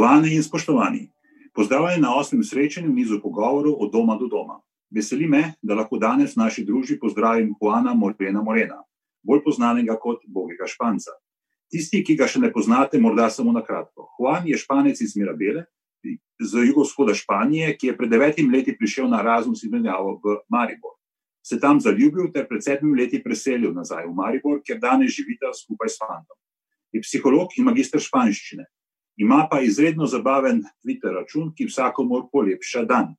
Spoštovani in spoštovani, pozdravljeni na osmem srečanju nizu pogovorov od doma do doma. Veseli me, da lahko danes v naši družbi pozdravim Juana Morena Morena, bolj znanega kot Bogega Španca. Tisti, ki ga še ne poznate, morda samo na kratko. Juan je španec iz Mirabele, z jugovzhoda Španije, ki je pred devetimi leti prišel na Erasmus izmenjavo v Maribor. Se tam zaljubil ter pred sedmimi leti preselil nazaj v Maribor, kjer danes živita skupaj s fantom. Je psiholog in magistr španščine. Ima pa izredno zabaven Twitter račun, ki vsakomor polepša dan.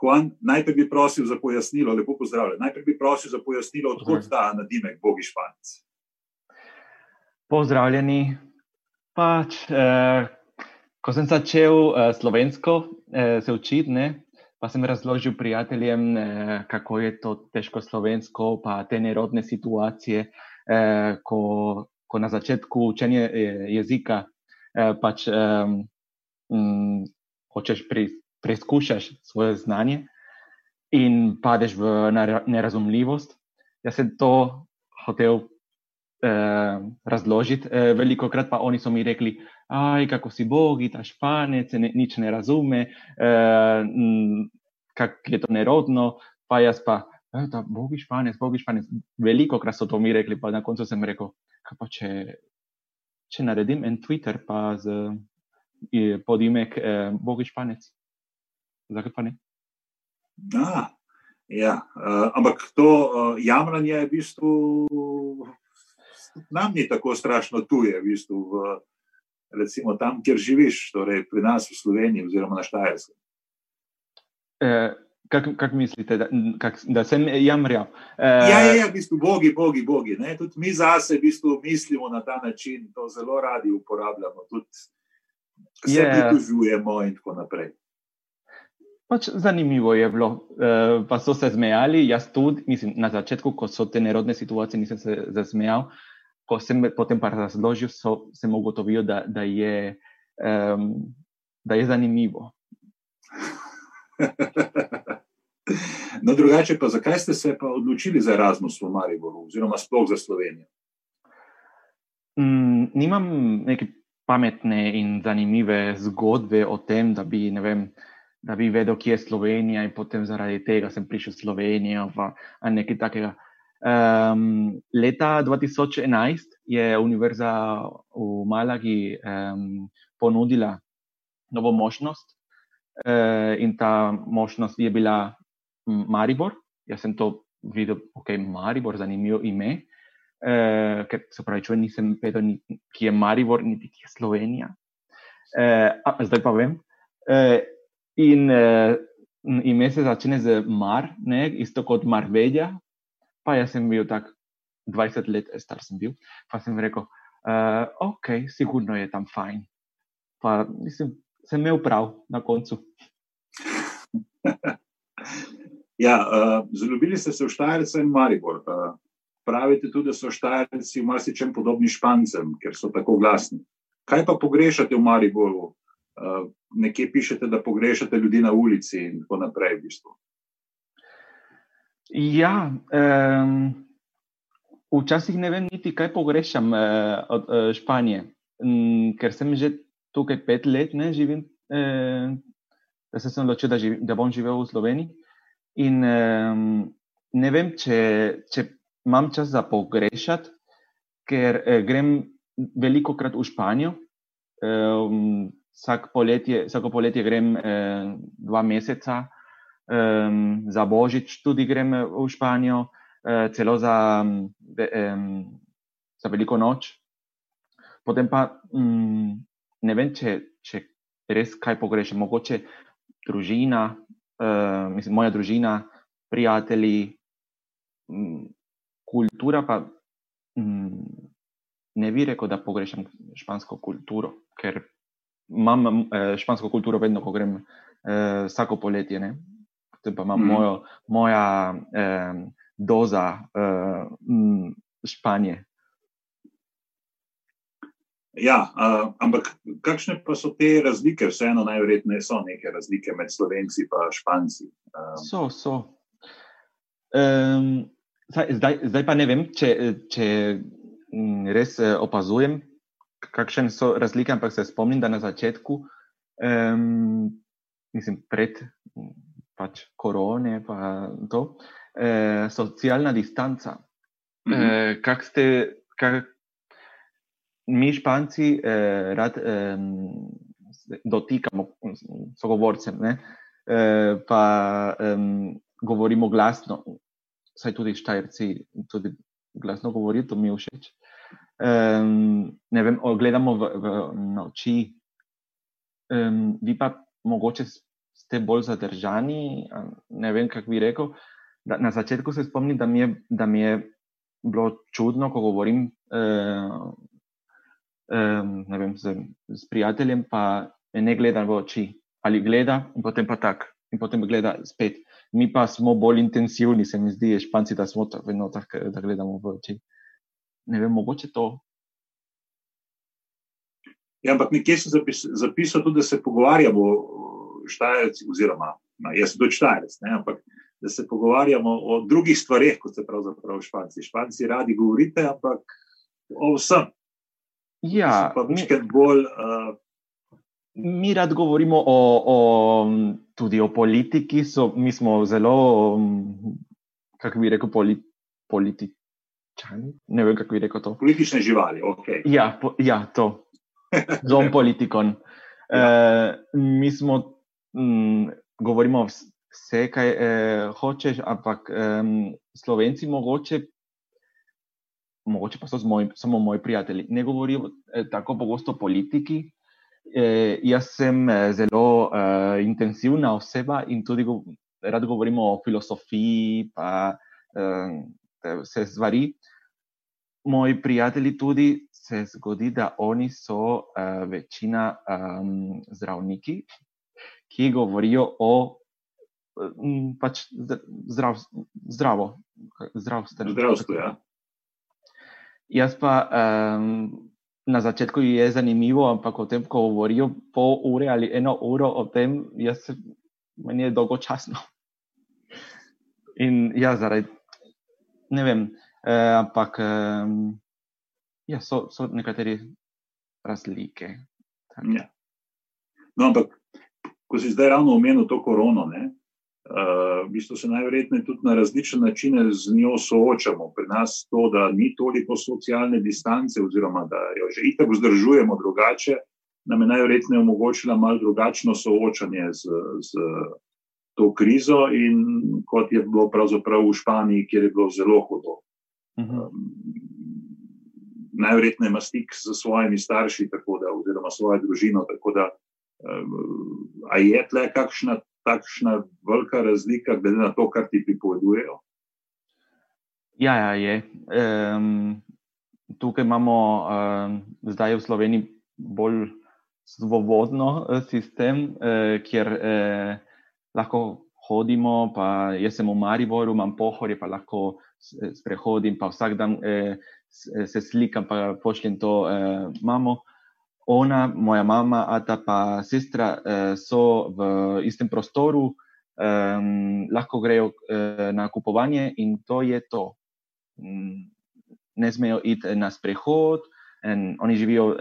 Juan, najprej bi prosil za pojasnilo, lepo pozdravljen. Najprej bi prosil za pojasnilo, odkot ta nadimek Bogi Španec. Pozdravljeni. Pač, eh, ko sem začel eh, slovensko eh, se učiti, ne, pa sem razložil prijateljem, eh, kako je to težko slovensko, pa te nerodne situacije, eh, ko, ko na začetku učenja eh, jezika pač um, um, hočeš pri, preizkušati svoje znanje in padeš v nerazumljivost. Jaz sem to hotel uh, razložiti, uh, veliko krat pa oni so mi rekli, aj, kako si bogi, ta španec, ne, nič ne razume, uh, kako je to nerodno, pa jaz pa. Bogi španec, bogi španec. Veliko krat so to mi rekli, pa na koncu sem rekel, kaj pa če če naredim en Twitter, pa z podimek eh, Bogi Španec. Zakaj pa ne? A, ja, uh, ampak to uh, jamranje je v bistvu nam ni tako strašno tuje, v bistvu, v, recimo tam, kjer živiš, torej pri nas v Sloveniji oziroma na Štajerskem. Uh, Kako kak mislite, da, kak, da sem jamrjal? Uh, ja, ja, ja, v bistvu, bogi, bogi, bogi. Ne? Tudi mi zase v bistvu mislimo na ta način, to zelo radi uporabljamo, tudi se pritožujemo in tako naprej. Pač zanimivo je bilo, uh, pa so se zmejali, jaz tudi, mislim, na začetku, ko so te nerodne situacije, nisem se zasmejal, ko sem potem pa razložil, so, sem ugotovil, da, da, je, um, da je zanimivo. No, drugače pa, zakaj ste se pa odločili za Erasmus v Mariboru, oziroma sploh za Slovenijo? Mm, nimam neke pametne in zanimive zgodbe o tem, da bi, vem, da bi vedel, kje je Slovenija, in potem zaradi tega sem prišel v Slovenijo. Pa, nekaj takega. Um, leta 2011 je Univerza v Malagi um, ponudila novo možnost, uh, in ta možnost je bila Maribor. Jaz sem to videl, ok, Maribor, zanimivo ime. Uh, ker se pravi, če nisem vedel, ki je Maribor, niti ki je Slovenija. Uh, zdaj pa vem. Uh, in uh, ime se začne z Mar, ne, isto kot Marveja. Pa jaz sem bil tak 20 let star, sem bil. Pa sem rekel, uh, ok, sigurno je tam fajn. Pa mislim, sem imel prav na koncu. Ja, uh, Zalubili ste se v Štajerce in Maribor. Uh, pravite tudi, da so Štajerci v marsičem podobni Špancem, ker so tako glasni. Kaj pa pogrešate v Mariboru? Uh, nekje pišete, da pogrešate ljudi na ulici in tako naprej. V bistvu. Ja, um, včasih ne vem niti, kaj pogrešam uh, od uh, Španije, um, ker sem že tukaj pet let, ne živim, uh, da sem se odločil, da, da bom živel v Sloveniji. In um, ne vem, če, če imam čas za pogrešati, ker eh, grem veliko krat v Španijo. Um, vsak poletje, vsako poletje grem eh, dva meseca, um, za božič tudi grem v Španijo, eh, celo za, um, za veliko noč. Potem pa um, ne vem, če, če res kaj pogrešam, mogoče družina, uh, mislim, moja družina, prijatelji, um, kultura, pa um, ne bi rekel, da pogrešam špansko kulturo, ker imam uh, špansko kulturo vedno, ko grem uh, vsako poletje. Ne? Pa imam mm. mojo, moja eh, doza eh, Španije. Ja, uh, ampak kakšne pa so te razlike? Vseeno, najverjetneje so neke razlike med Slovenci in Španci. Um. So, so. Um, zdaj, zdaj pa ne vem, če, če res opazujem, kakšne so razlike, ampak se spomnim, da na začetku, um, mislim, pred pač korone, pa to, uh, socialna distanca. Mm -hmm. uh, kak ste, kak, mi Španci uh, rad um, dotikamo sogovorcem, ne? Uh, pa um, govorimo glasno, saj tudi Štajerci tudi glasno govorijo, to mi je všeč. Um, ne vem, gledamo v, v noči, um, vi pa mogoče ste bolj zadržani. Ne vem, kako bi rekel. Da, na začetku se spomnim, da mi je, da mi je bilo čudno, ko govorim uh, um, vem, z, z prijateljem, pa ne gleda v oči. Ali gleda, in potem pa tak, in potem gleda spet. Mi pa smo bolj intenzivni, se mi zdi, španci, da smo vedno tako, da gledamo v oči. Ne vem, mogoče to. Ja, ampak nekje sem zapis, zapisal tudi, da se pogovarjamo, štajerci, oziroma no, jaz sem tudi štajerec, ampak da se pogovarjamo o drugih stvareh, kot se pravzaprav španci. Španci radi govorite, ampak o vsem. Ja, pa nekaj bolj. Uh, Mi rad govorimo o, o, tudi o politiki, so, mi smo zelo, kako bi rekel, poli, političani. Ne vem, kako bi rekel to. Politične živali, ok. Ja, po, ja to. Zom politikon. Ja. Uh, mi smo, um, govorimo vse, kaj uh, hočeš, ampak um, slovenci mogoče. Mogoče pa so moj, samo moji prijatelji. Ne govorijo eh, tako pogosto o politiki, Eh, jaz sem eh, zelo uh, intenzivna oseba in tudi go rad govorimo o filozofiji, pa uh, vse stvari. Moji prijatelji tudi se zgodi, da oni so uh, večina um, zdravniki, ki govorijo o um, pač zdrav, zdravo, zdravstveno. Zdravstvo, ja. Jaz pa um, na začetku je zanimivo, ampak o tem, ko govorijo pol ure ali eno uro o tem, jaz, meni je dolgočasno. In ja, zaradi, ne vem, eh, ampak eh, ja, so, so nekatere razlike. Ja. No, ampak, ko si zdaj ravno omenil to korono, ne, Uh, v bistvu se najverjetneje tudi na različne načine z njo soočamo. Pri nas to, da ni toliko socialne distance, oziroma da jo že itak vzdržujemo drugače, nam je najverjetneje omogočila malo drugačno soočanje z, z to krizo, in kot je bilo pravzaprav v Španiji, kjer je bilo zelo hudo. Uh -huh. um, najverjetneje ima stik s svojimi starši, da, oziroma svojo družino. Tako da, um, a je tle kakšna takšna velika razlika, glede na to, kar ti pripovedujejo? Ja, ja je. Um, tukaj imamo um, zdaj v Sloveniji bolj svobodno eh, sistem, uh, kjer uh, lahko hodimo. Jaz sem v Mariboru, imam pohorje, pa lahko sprehodim, pa vsak dan uh, se slikam, pa pošljem to uh, mamo ona, moja mama, ata pa sestra uh, so v istem prostoru, um, lahko grejo uh, na kupovanje in to je to. Um, ne smejo iti na sprehod, in oni živijo um,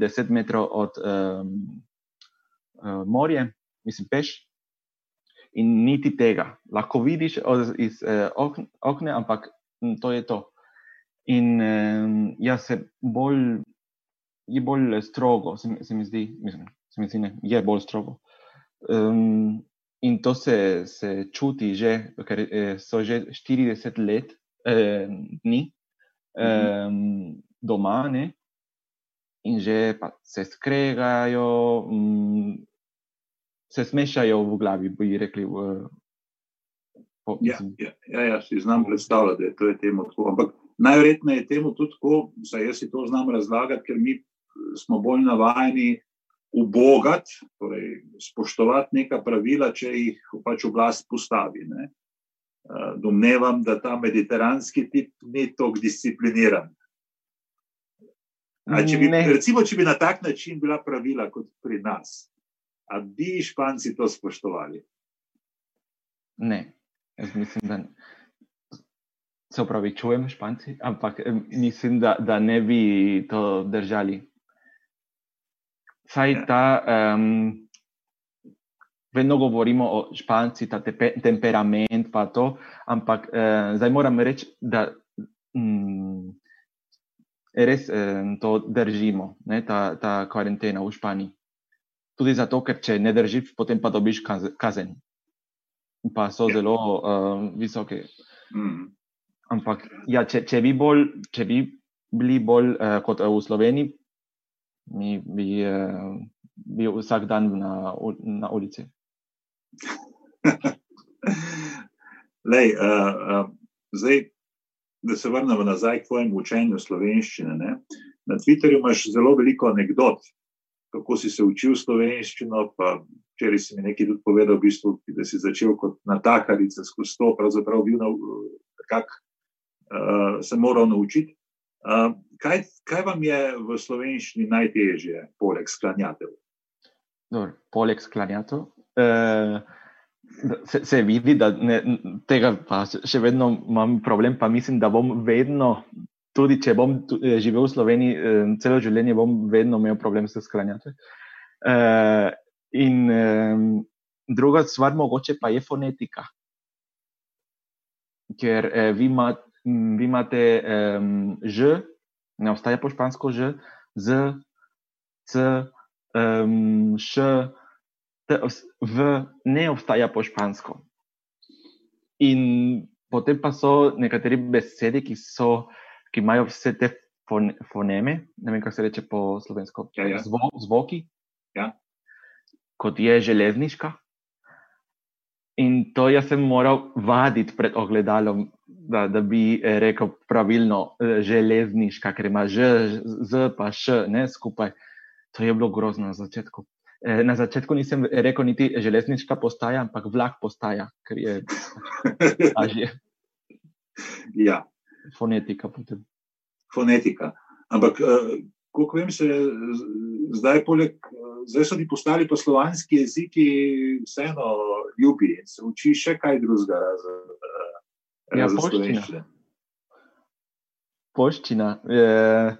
10 metrov od uh, morja, mislim, peš. In niti tega. Lahko vidiš iz uh, okna, ampak to je to. In um, jaz se bolj je bolj strogo, se, se mi zdi, mislim, se mi zdi, ne, je bolj strogo. Um, in to se, se čuti že, ker eh, so že 40 let eh, dni eh, doma, ne, in že se skregajo, um, se smešajo v glavi, bi rekli. V, po, ja, ja, ja, ja, si znam predstavljati, da je to temu tako. Ampak najverjetneje je temu tudi tako, da jaz si to znam razlagati, ker mi smo bolj navajeni ubogati, torej spoštovati neka pravila, če jih pač oblast postavi. Ne. Eh, domnevam, da ta mediteranski tip ni tako discipliniran. Če bi, recimo, če bi na tak način bila pravila kot pri nas, ali bi Španci to spoštovali? Ne, jaz mislim, da se upravičujem, Španci, ampak mislim, da, da ne bi to držali. Saj ja. ta, um, vedno govorimo o španci, ta tepe, temperament, pa to, ampak uh, zdaj moram reči, da um, res um, to držimo, ne, ta, ta karantena v Španiji. Tudi zato, ker če ne držiš, potem pa dobiš kazen. Pa so ja. zelo um, visoke. Mm. Ampak, ja, če, če, bi bolj, če bi bili bolj uh, kot v Sloveniji, mi bi uh, bil vsak dan na, na ulici. Lej, uh, uh, zdaj, da se vrnemo nazaj k tvojemu učenju slovenščine. Ne? Na Twitterju imaš zelo veliko anegdot, kako si se učil slovenščino. Včeraj si mi nekaj tudi povedal, v bistvu, da si začel kot natakarica skozi to, pravzaprav bil nekako uh, se moral naučiti. Uh, kaj, kaj vam je v slovenščini najtežje, poleg sklanjatev? Dobar, poleg sklanjatev. Uh, se, se vidi, da ne, tega pa še vedno imam problem, pa mislim, da bom vedno, tudi če bom živel v Sloveniji, celo življenje bom vedno imel problem s sklanjatev. Uh, in um, druga stvar, mogoče pa je fonetika. Ker eh, vi imate vi imate um, ž, ne obstaja po špansko ž, z, c, um, š, t, v, ne obstaja po špansko. In potem pa so nekateri besede, ki, so, ki imajo vse te fon, foneme, ne vem, kako se reče po slovensko, ja, ja. Zvo, zvoki, ja. kot je železniška. In to jaz sem moral vaditi pred ogledalom, da, da bi eh, rekel pravilno, eh, železniška, ker ima že, z, pa še ne skupaj. To je bilo grozno na začetku. Eh, na začetku nisem rekel niti železniška postaja, ampak vlak postaja, ker je lažje. ja. Fonetika. Potem. Fonetika. Ampak, kako vem, se zdaj, poleg, zdaj so ti postali poslovanski jeziki, vseeno ljubi in se uči še kaj drugega. Ja, poščina. Poščina. Eh,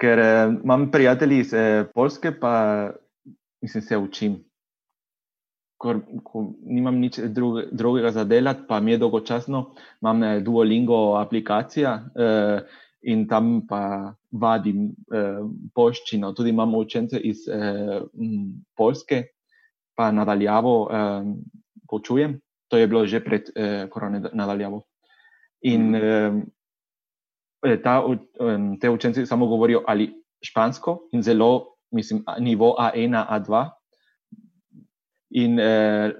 ker eh, imam prijatelji iz eh, Polske, pa mislim, se učim. Ko, ko nimam nič druge, drugega za delati, pa mi je dolgočasno, imam eh, Duolingo aplikacijo eh, in tam pa vadim eh, poščino. Tudi imam učence iz eh, Polske, pa nadaljavo eh, počujem. To je bilo že pred eh, koronavirusom nadaljavo. In mm. eh, ta, eh, te učenci samo govorijo ali špansko in zelo, mislim, nivo A1, A2. In eh,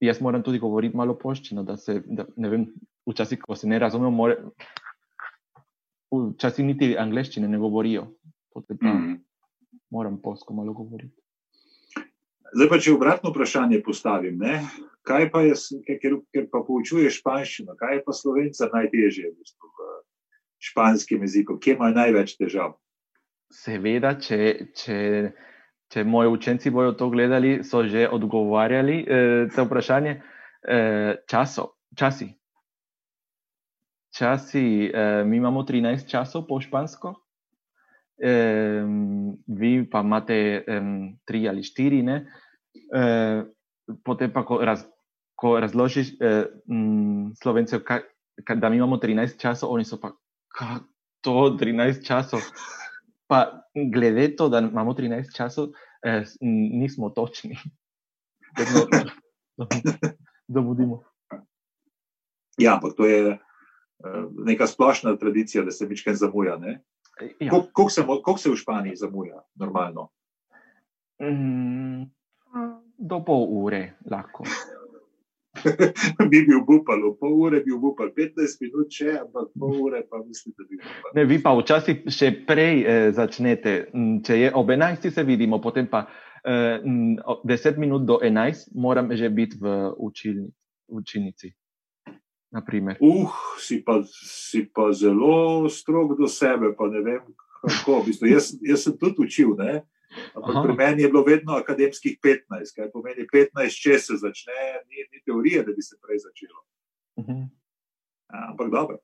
jaz moram tudi govoriti malo poščino, da se, da, ne vem, včasih, ko se ne razumemo, včasih niti angleščine ne govorijo. Potem mm. moram polsko malo govoriti. Zdaj pa, če obratno vprašanje postavim, ne? Kaj pa je, ker, ker pa poučuješ španščino, kaj je pa slovenca najtežje v, bistvu, v španskem jeziku, kje imajo največ težav? Seveda, če, če, če moji učenci bodo to gledali, so že odgovarjali eh, to vprašanje. Eh, časo, časi. Časi, eh, mi imamo 13 časov po špansko, eh, vi pa imate eh, 3 ali 4, ne? Eh, potem pa, raz, ko razložiš eh, m, slovencev, ka, ka, da mi imamo 13 časov, oni so pa, kako to 13 časov. Pa glede to, da imamo 13 časov, eh, nismo točni. Zamudimo. Ja, ampak to je eh, neka splošna tradicija, da se večkrat zamuja. Ja. Kako se, se v Španiji zamuja, normalno? Mm, do pol ure lahko. bi bil upal, pol ure bi upal, 15 minut še, ampak pol ure pa mislim, da bi upal. Ne, vi pa včasih še prej eh, začnete, če je ob 11 se vidimo, potem pa eh, 10 minut do 11 moram že biti v učilni, učilnici. Naprimer. Uh, si pa, si pa zelo strog do sebe, pa ne vem kako. V bistvu, jaz, jaz sem tudi učil, ne? Ampak pri meni je bilo vedno akademskih 15, kaj pomeni 15, če se začne, ni, ni teorije, da bi se prej začelo. Uh mhm. -huh. Ampak dobro.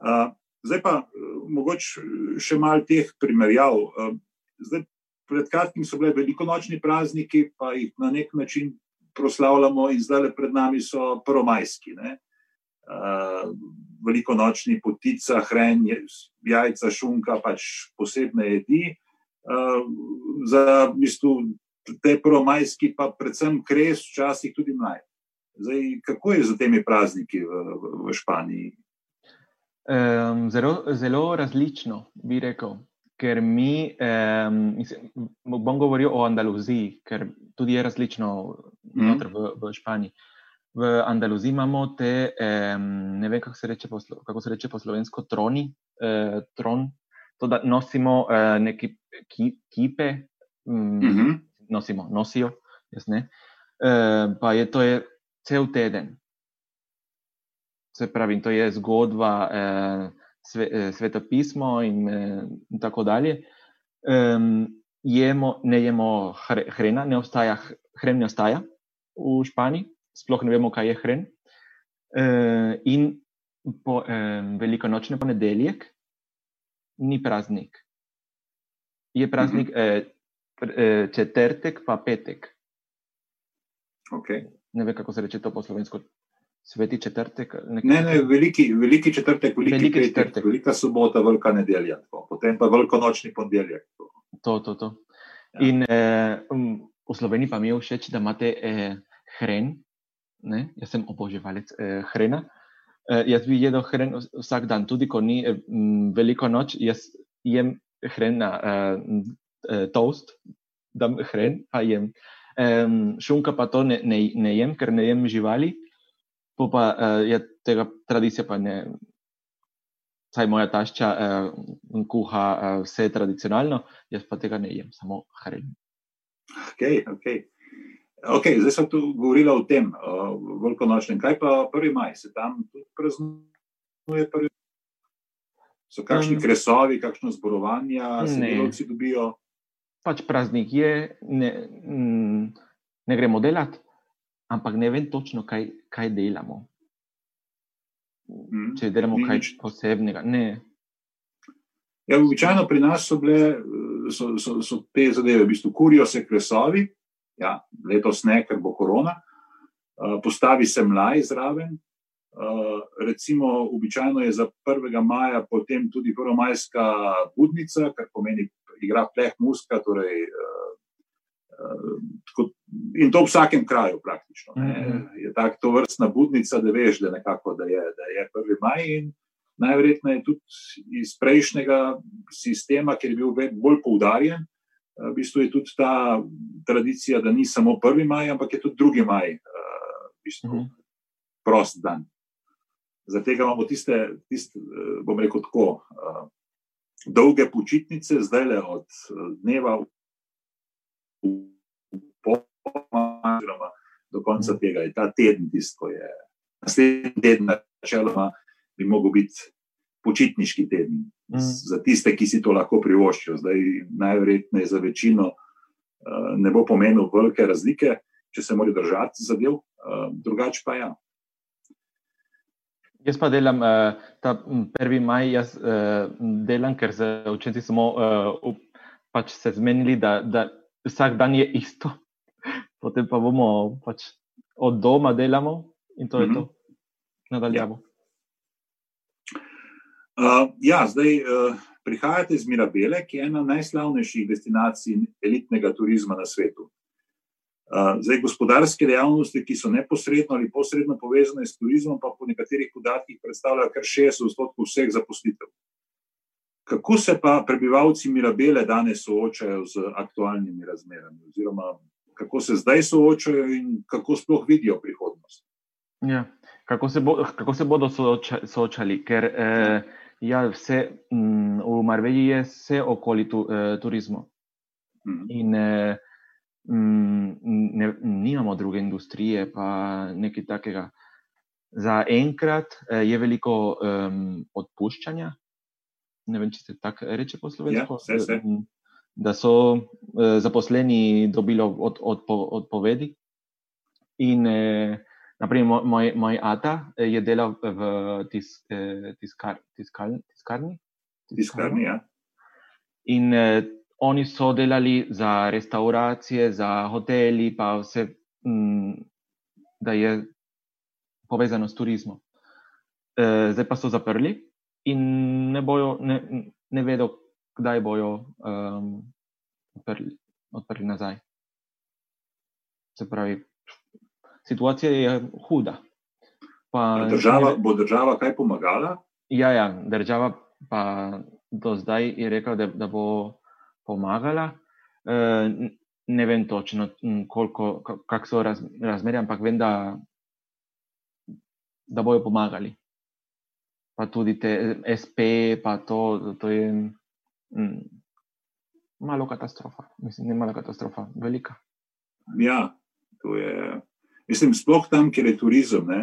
Uh, zdaj pa mogoče še malo teh primerjav. Uh, zdaj, pred kratkim so bile velikonočni prazniki, pa jih na nek način proslavljamo, in zdaj pred nami so prvomajski. Uh, velikonočni potica, hren, jajca, šunka, pač posebne jedi. Uh, za v bistvu, te prvomajski, pa predvsem kres, včasih tudi mlaj. Zdaj, kako je z temi prazniki v, v, Španiji? Um, zelo, zelo različno, bi rekel ker mi, um, bom govoril o Andaluziji, ker tudi je različno mm. v, v Španiji. V Andaluziji imamo te, um, ne vem, kako se reče po, kako se reče po slovensko, troni, uh, tron, to, da nosimo uh, neke ki, kipe, um, mm -hmm. nosimo, nosijo, jaz ne. Uh, pa je to je cel teden. Se pravi, to je zgodba. Uh, sve, eh, svetopismo in, in tako dalje. Um, jemo, ne jemo hrena, ne obstaja, hren ne obstaja v Španiji, sploh ne vemo, kaj je hren. Uh, in po um, velikonočni ponedeljek ni praznik. Je praznik mm -hmm. uh, četrtek, pa petek. Okay. Ne vem, kako se reče to po slovensko. Sveti četrtek. Ne, ne, veliki, veliki četrtek, veliki, veliki petek, četrtek. velika sobota, velika nedelja, tako. potem pa velikonočni ponedeljek. To, to, to. Ja. In eh, v Sloveniji pa mi je všeč, da imate eh, hren. Ne? Jaz sem oboževalec eh, hrena. Eh, jaz bi jedel hren vsak dan, tudi ko ni eh, veliko noč. Jaz jem hren na eh, toast, da hren, pa jem. Eh, šunka pa to ne, ne, ne jem, ker ne jem živali pa uh, je tega tradicija, pa ne. Saj moja tašča uh, kuha uh, vse tradicionalno, jaz pa tega ne jem, samo hren. Okay, okay. Okay, zdaj sem tu govorila o tem, uh, velikonočnem. Kaj pa prvi maj, se tam tudi praznuje prvi? So kakšni um, kresovi, kakšno zborovanje, se delavci dobijo? Pač praznik je, ne, ne gremo delati ampak ne vem točno, kaj, kaj delamo. Mm. Če delamo kaj posebnega. Ja, običajno pri nas so bile so, so, so te zadeve, v bistvu kurijo se kresovi, ja, letos ne, ker bo korona, uh, postavi se mlaj zraven. Uh, recimo, običajno je za 1. maja potem tudi prvomajska budnica, kar pomeni, igra pleh muska, torej uh, in to v vsakem kraju, praktično. Ne. Mhm. Je tako to vrstna budnica, da veš, da, nekako, da, je, da je prvi maj. In najverjetneje tudi iz prejšnjega sistema, ker je bil bolj poudarjen, v bistvu je tudi ta tradicija, da ni samo prvi maj, ampak je tudi drugi maj, v bistvu mhm. prost dan. Zato imamo tiste, tiste, bom rekel, tako dolge počitnice, zdaj le od dneva oziroma do konca mhm. tega je ta teden, tisto, je naslednji teden, načeloma, bi lahko bil počitniški teden mm. za tiste, ki si to lahko privoščijo. Zdaj, najverjetneje za večino uh, ne bo pomenil velike razlike, če se morajo držati zadev, uh, drugače pa ja. Jaz pa delam uh, ta prvi maj, jaz uh, delam, ker se učenci smo uh, pač se zmenili, da, da vsak dan je isto potem pa bomo pač od doma delamo in to je mm -hmm. to, nadaljujemo. Ja. Uh, ja, zdaj uh, prihajate iz Mirabele, ki je ena najslavnejših destinacij elitnega turizma na svetu. Uh, zdaj, gospodarske dejavnosti, ki so neposredno ali posredno povezane s turizmom, pa po nekaterih podatkih predstavljajo kar 60 odstotkov vseh zaposlitev. Kako se pa prebivalci Mirabele danes soočajo z aktualnimi razmerami, oziroma kako se zdaj soočajo in kako sploh vidijo prihodnost. Ja, kako, se bo, kako se bodo sooča, soočali, ker eh, ja, vse, m, mm, v Marveji je vse okoli tu, eh, turizma. Hmm. In eh, mm, ne, nimamo druge industrije, pa nekaj takega. Za enkrat eh, je veliko eh, odpuščanja. Ne vem, če se tako reče po slovensko. Ja, da so eh, zaposleni dobili od, od, odpovedi. In, eh, naprimer, moj, moj ata eh, je delal v tis, eh, tiskar, tiskal, tiskarni. Tiskarni, ja. In eh, oni so delali za restauracije, za hoteli, pa vse, m, da je povezano s turizmom. E, zdaj pa so zaprli in ne, bojo, ne, ne vedo, kdaj bojo um, odprli, odprli nazaj. Se pravi, situacija je huda. Pa, država, bo država kaj pomagala? Ja, ja, država pa do zdaj je rekla, da, da bo pomagala. E, ne vem točno, koliko, kako so raz, razmerje, ampak vem, da, da bojo pomagali. Pa tudi te SP, pa to, to je m, malo katastrofa. Mislim, ne malo katastrofa, velika. Ja, to je. Mislim, sploh tam, kjer je turizem. Ne?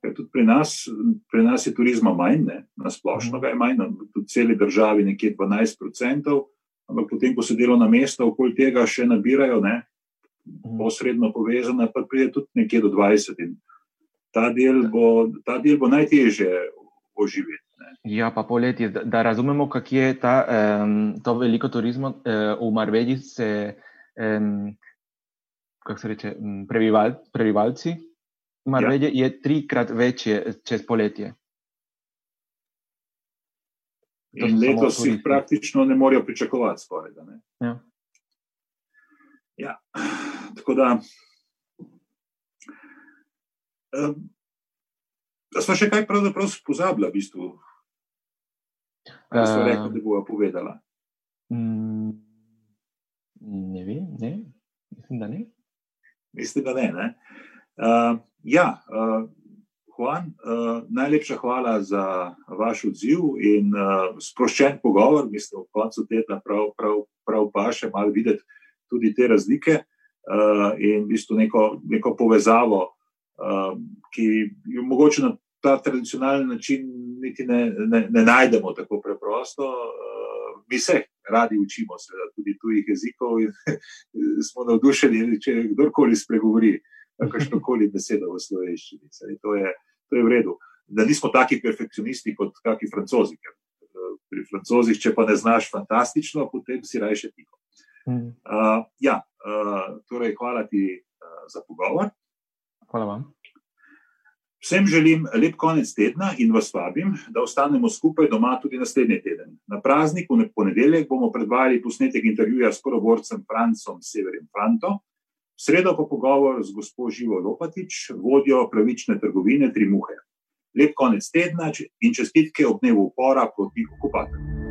Ker tudi pri nas, pri nas je turizma manj, ne? na splošno mhm. ga je manj, tudi v celi državi nekje 12% ampak potem, ko se delovna mesta okoli tega še nabirajo, ne, mhm. posredno povezana, pa pride tudi nekje do 20. In ta del bo, ta del bo najtežje oživeti. Ne. Ja, pa poletje, da, da razumemo, kako je ta, um, to veliko turizma uh, v Marveji, se, um, kako se reče, prebival, prebivalci. Marveje ja. je trikrat večje čez poletje. In letos jih praktično ne morejo pričakovati, skoraj da ne. Ja. Ja. Tako da. Da smo še kaj pravzaprav pozabili, v bistvu. Ali so rekli, da bojo povedala? Mm, ne vem, ne. Mislim, da ne. Mislim, da ne. ne? Uh, ja, uh, Juan, uh, najlepša hvala za vaš odziv in uh, sproščen pogovor. Mislim, v koncu tedna prav, prav, prav pa še malo videti tudi te razlike uh, in v bistvu neko, neko povezavo, uh, ki jo mogoče na ta tradicionalen način niti ne, ne, ne najdemo tako preprosto. Uh, mi se radi učimo, seveda, tudi tujih jezikov in smo navdušeni, če kdorkoli spregovori. Kakšno koli besedo v slovenščini. To je, to je v redu. Da nismo taki perfekcionisti kot kakšni francozi. Ker eh, pri francozih, če pa ne znaš fantastično, potem si rajše tiho. Mm. Uh, ja, uh, torej, hvala ti uh, za pogovor. Hvala vam. Vsem želim lep konec tedna in vas vabim, da ostanemo skupaj doma tudi naslednji teden. Na praznik v ponedeljek bomo predvajali posnetek intervjuja s koroborcem Francom Severjem Franto. Sredo pa pogovor z gospod Živo Lopatič, vodjo pravične trgovine Tri Muhe. Lep konec tedna in čestitke ob dnevu upora proti okupatorju.